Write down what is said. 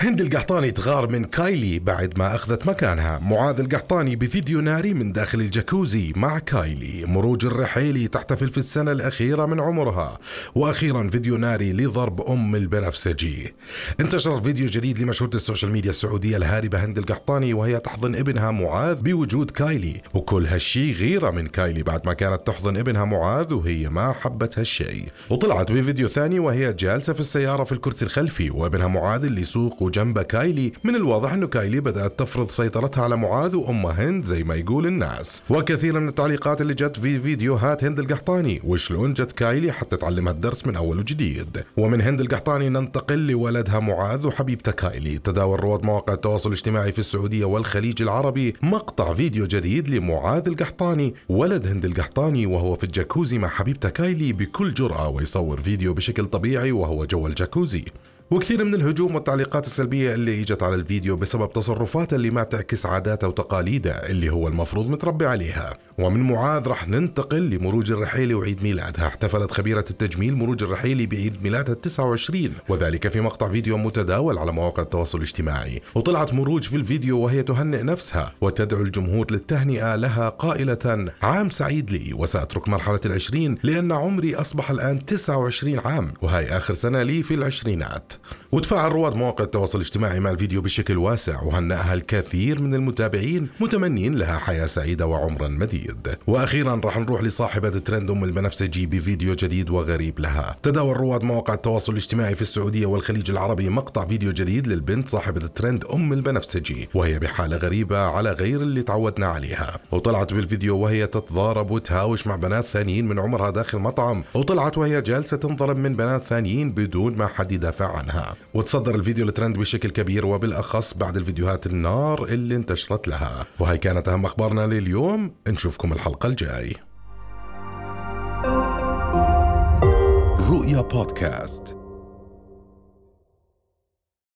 هند القحطاني تغار من كايلي بعد ما أخذت مكانها. معاذ القحطاني بفيديو ناري من داخل الجاكوزي مع كايلي. مروج الرحيلي تحتفل في السنة الأخيرة من عمرها. وأخيرا فيديو ناري لضرب أم البنفسجي. انتشر فيديو جديد لمشهورة ال social media السعودية الهاربة هند القحطاني وهي تحضن ابنها معاذ بوجود كايلي. وكل هالشي غيرة من كايلي بعد ما كانت تحضن ابنها معاذ وهي ما حبت هالشي. وطلعت بفيديو ثاني وهي جالسة في السيارة في الكرسي الخلفي وابنها معاذ اللي يسوق وجنبه كايلي. من الواضح انه كايلي بدأت تفرض سيطرتها على معاذ وأم هند زي ما يقول الناس. وكثير من التعليقات اللي جت في فيديوهات هند القحطاني وشلون جت كايلي حتى تعلمها الدرس من أول وجديد. ومن هند القحطاني ننتقل لولدها معاذ وحبيبته كايلي. تداول رواد مواقع التواصل الاجتماعي في السعودية والخليج العربي مقطع فيديو جديد لمعاذ القحطاني. ولد هند القحطاني وهو في الجاكوزي مع حبيبته كايلي بكل جرأة ويصور فيديو بشكل طبيعي وهو جوا الجاكوزي وكثير من الهجوم والتعليقات السلبية اللي إجت على الفيديو بسبب تصرفاته اللي ما تعكس عاداته وتقاليده اللي هو المفروض متربي عليها. ومن معاذ رح ننتقل لمروج الرحيلي وعيد ميلادها. احتفلت خبيرة التجميل مروج الرحيلي بعيد ميلادها 29 وذلك في مقطع فيديو متداول على مواقع التواصل الاجتماعي. وطلعت مروج في الفيديو وهي تهنئ نفسها وتدعو الجمهور للتهنئة لها قائلة عام سعيد لي وسأترك مرحلة العشرين لأن عمري أصبح الآن 29 عام وهي آخر سنة لي في العشرينات. وتفاعل رواد مواقع التواصل الاجتماعي مع الفيديو بشكل واسع وهنأها الكثير من المتابعين متمنين لها حياة سعيدة وعمرا مديد. وأخيرا راح نروح لصاحبة ترند أم البنفسجي بفيديو جديد وغريب لها. تداول رواد مواقع التواصل الاجتماعي في السعودية والخليج العربي مقطع فيديو جديد للبنت صاحبة الترند أم البنفسجي وهي بحالة غريبة على غير اللي تعودنا عليها. وطلعت بالفيديو وهي تتضارب وتهاوش مع بنات ثانيين من عمرها داخل مطعم وطلعت وهي جالسة تنضرب من بنات ثانيين بدون ما حد يدافع عنها. وتصدر الفيديو الترند بشكل كبير وبالأخص بعد الفيديوهات النار اللي انتشرت لها. وهي كانت أهم أخبارنا لليوم. نشوفكم الحلقة الجاي. رؤيا بودكاست.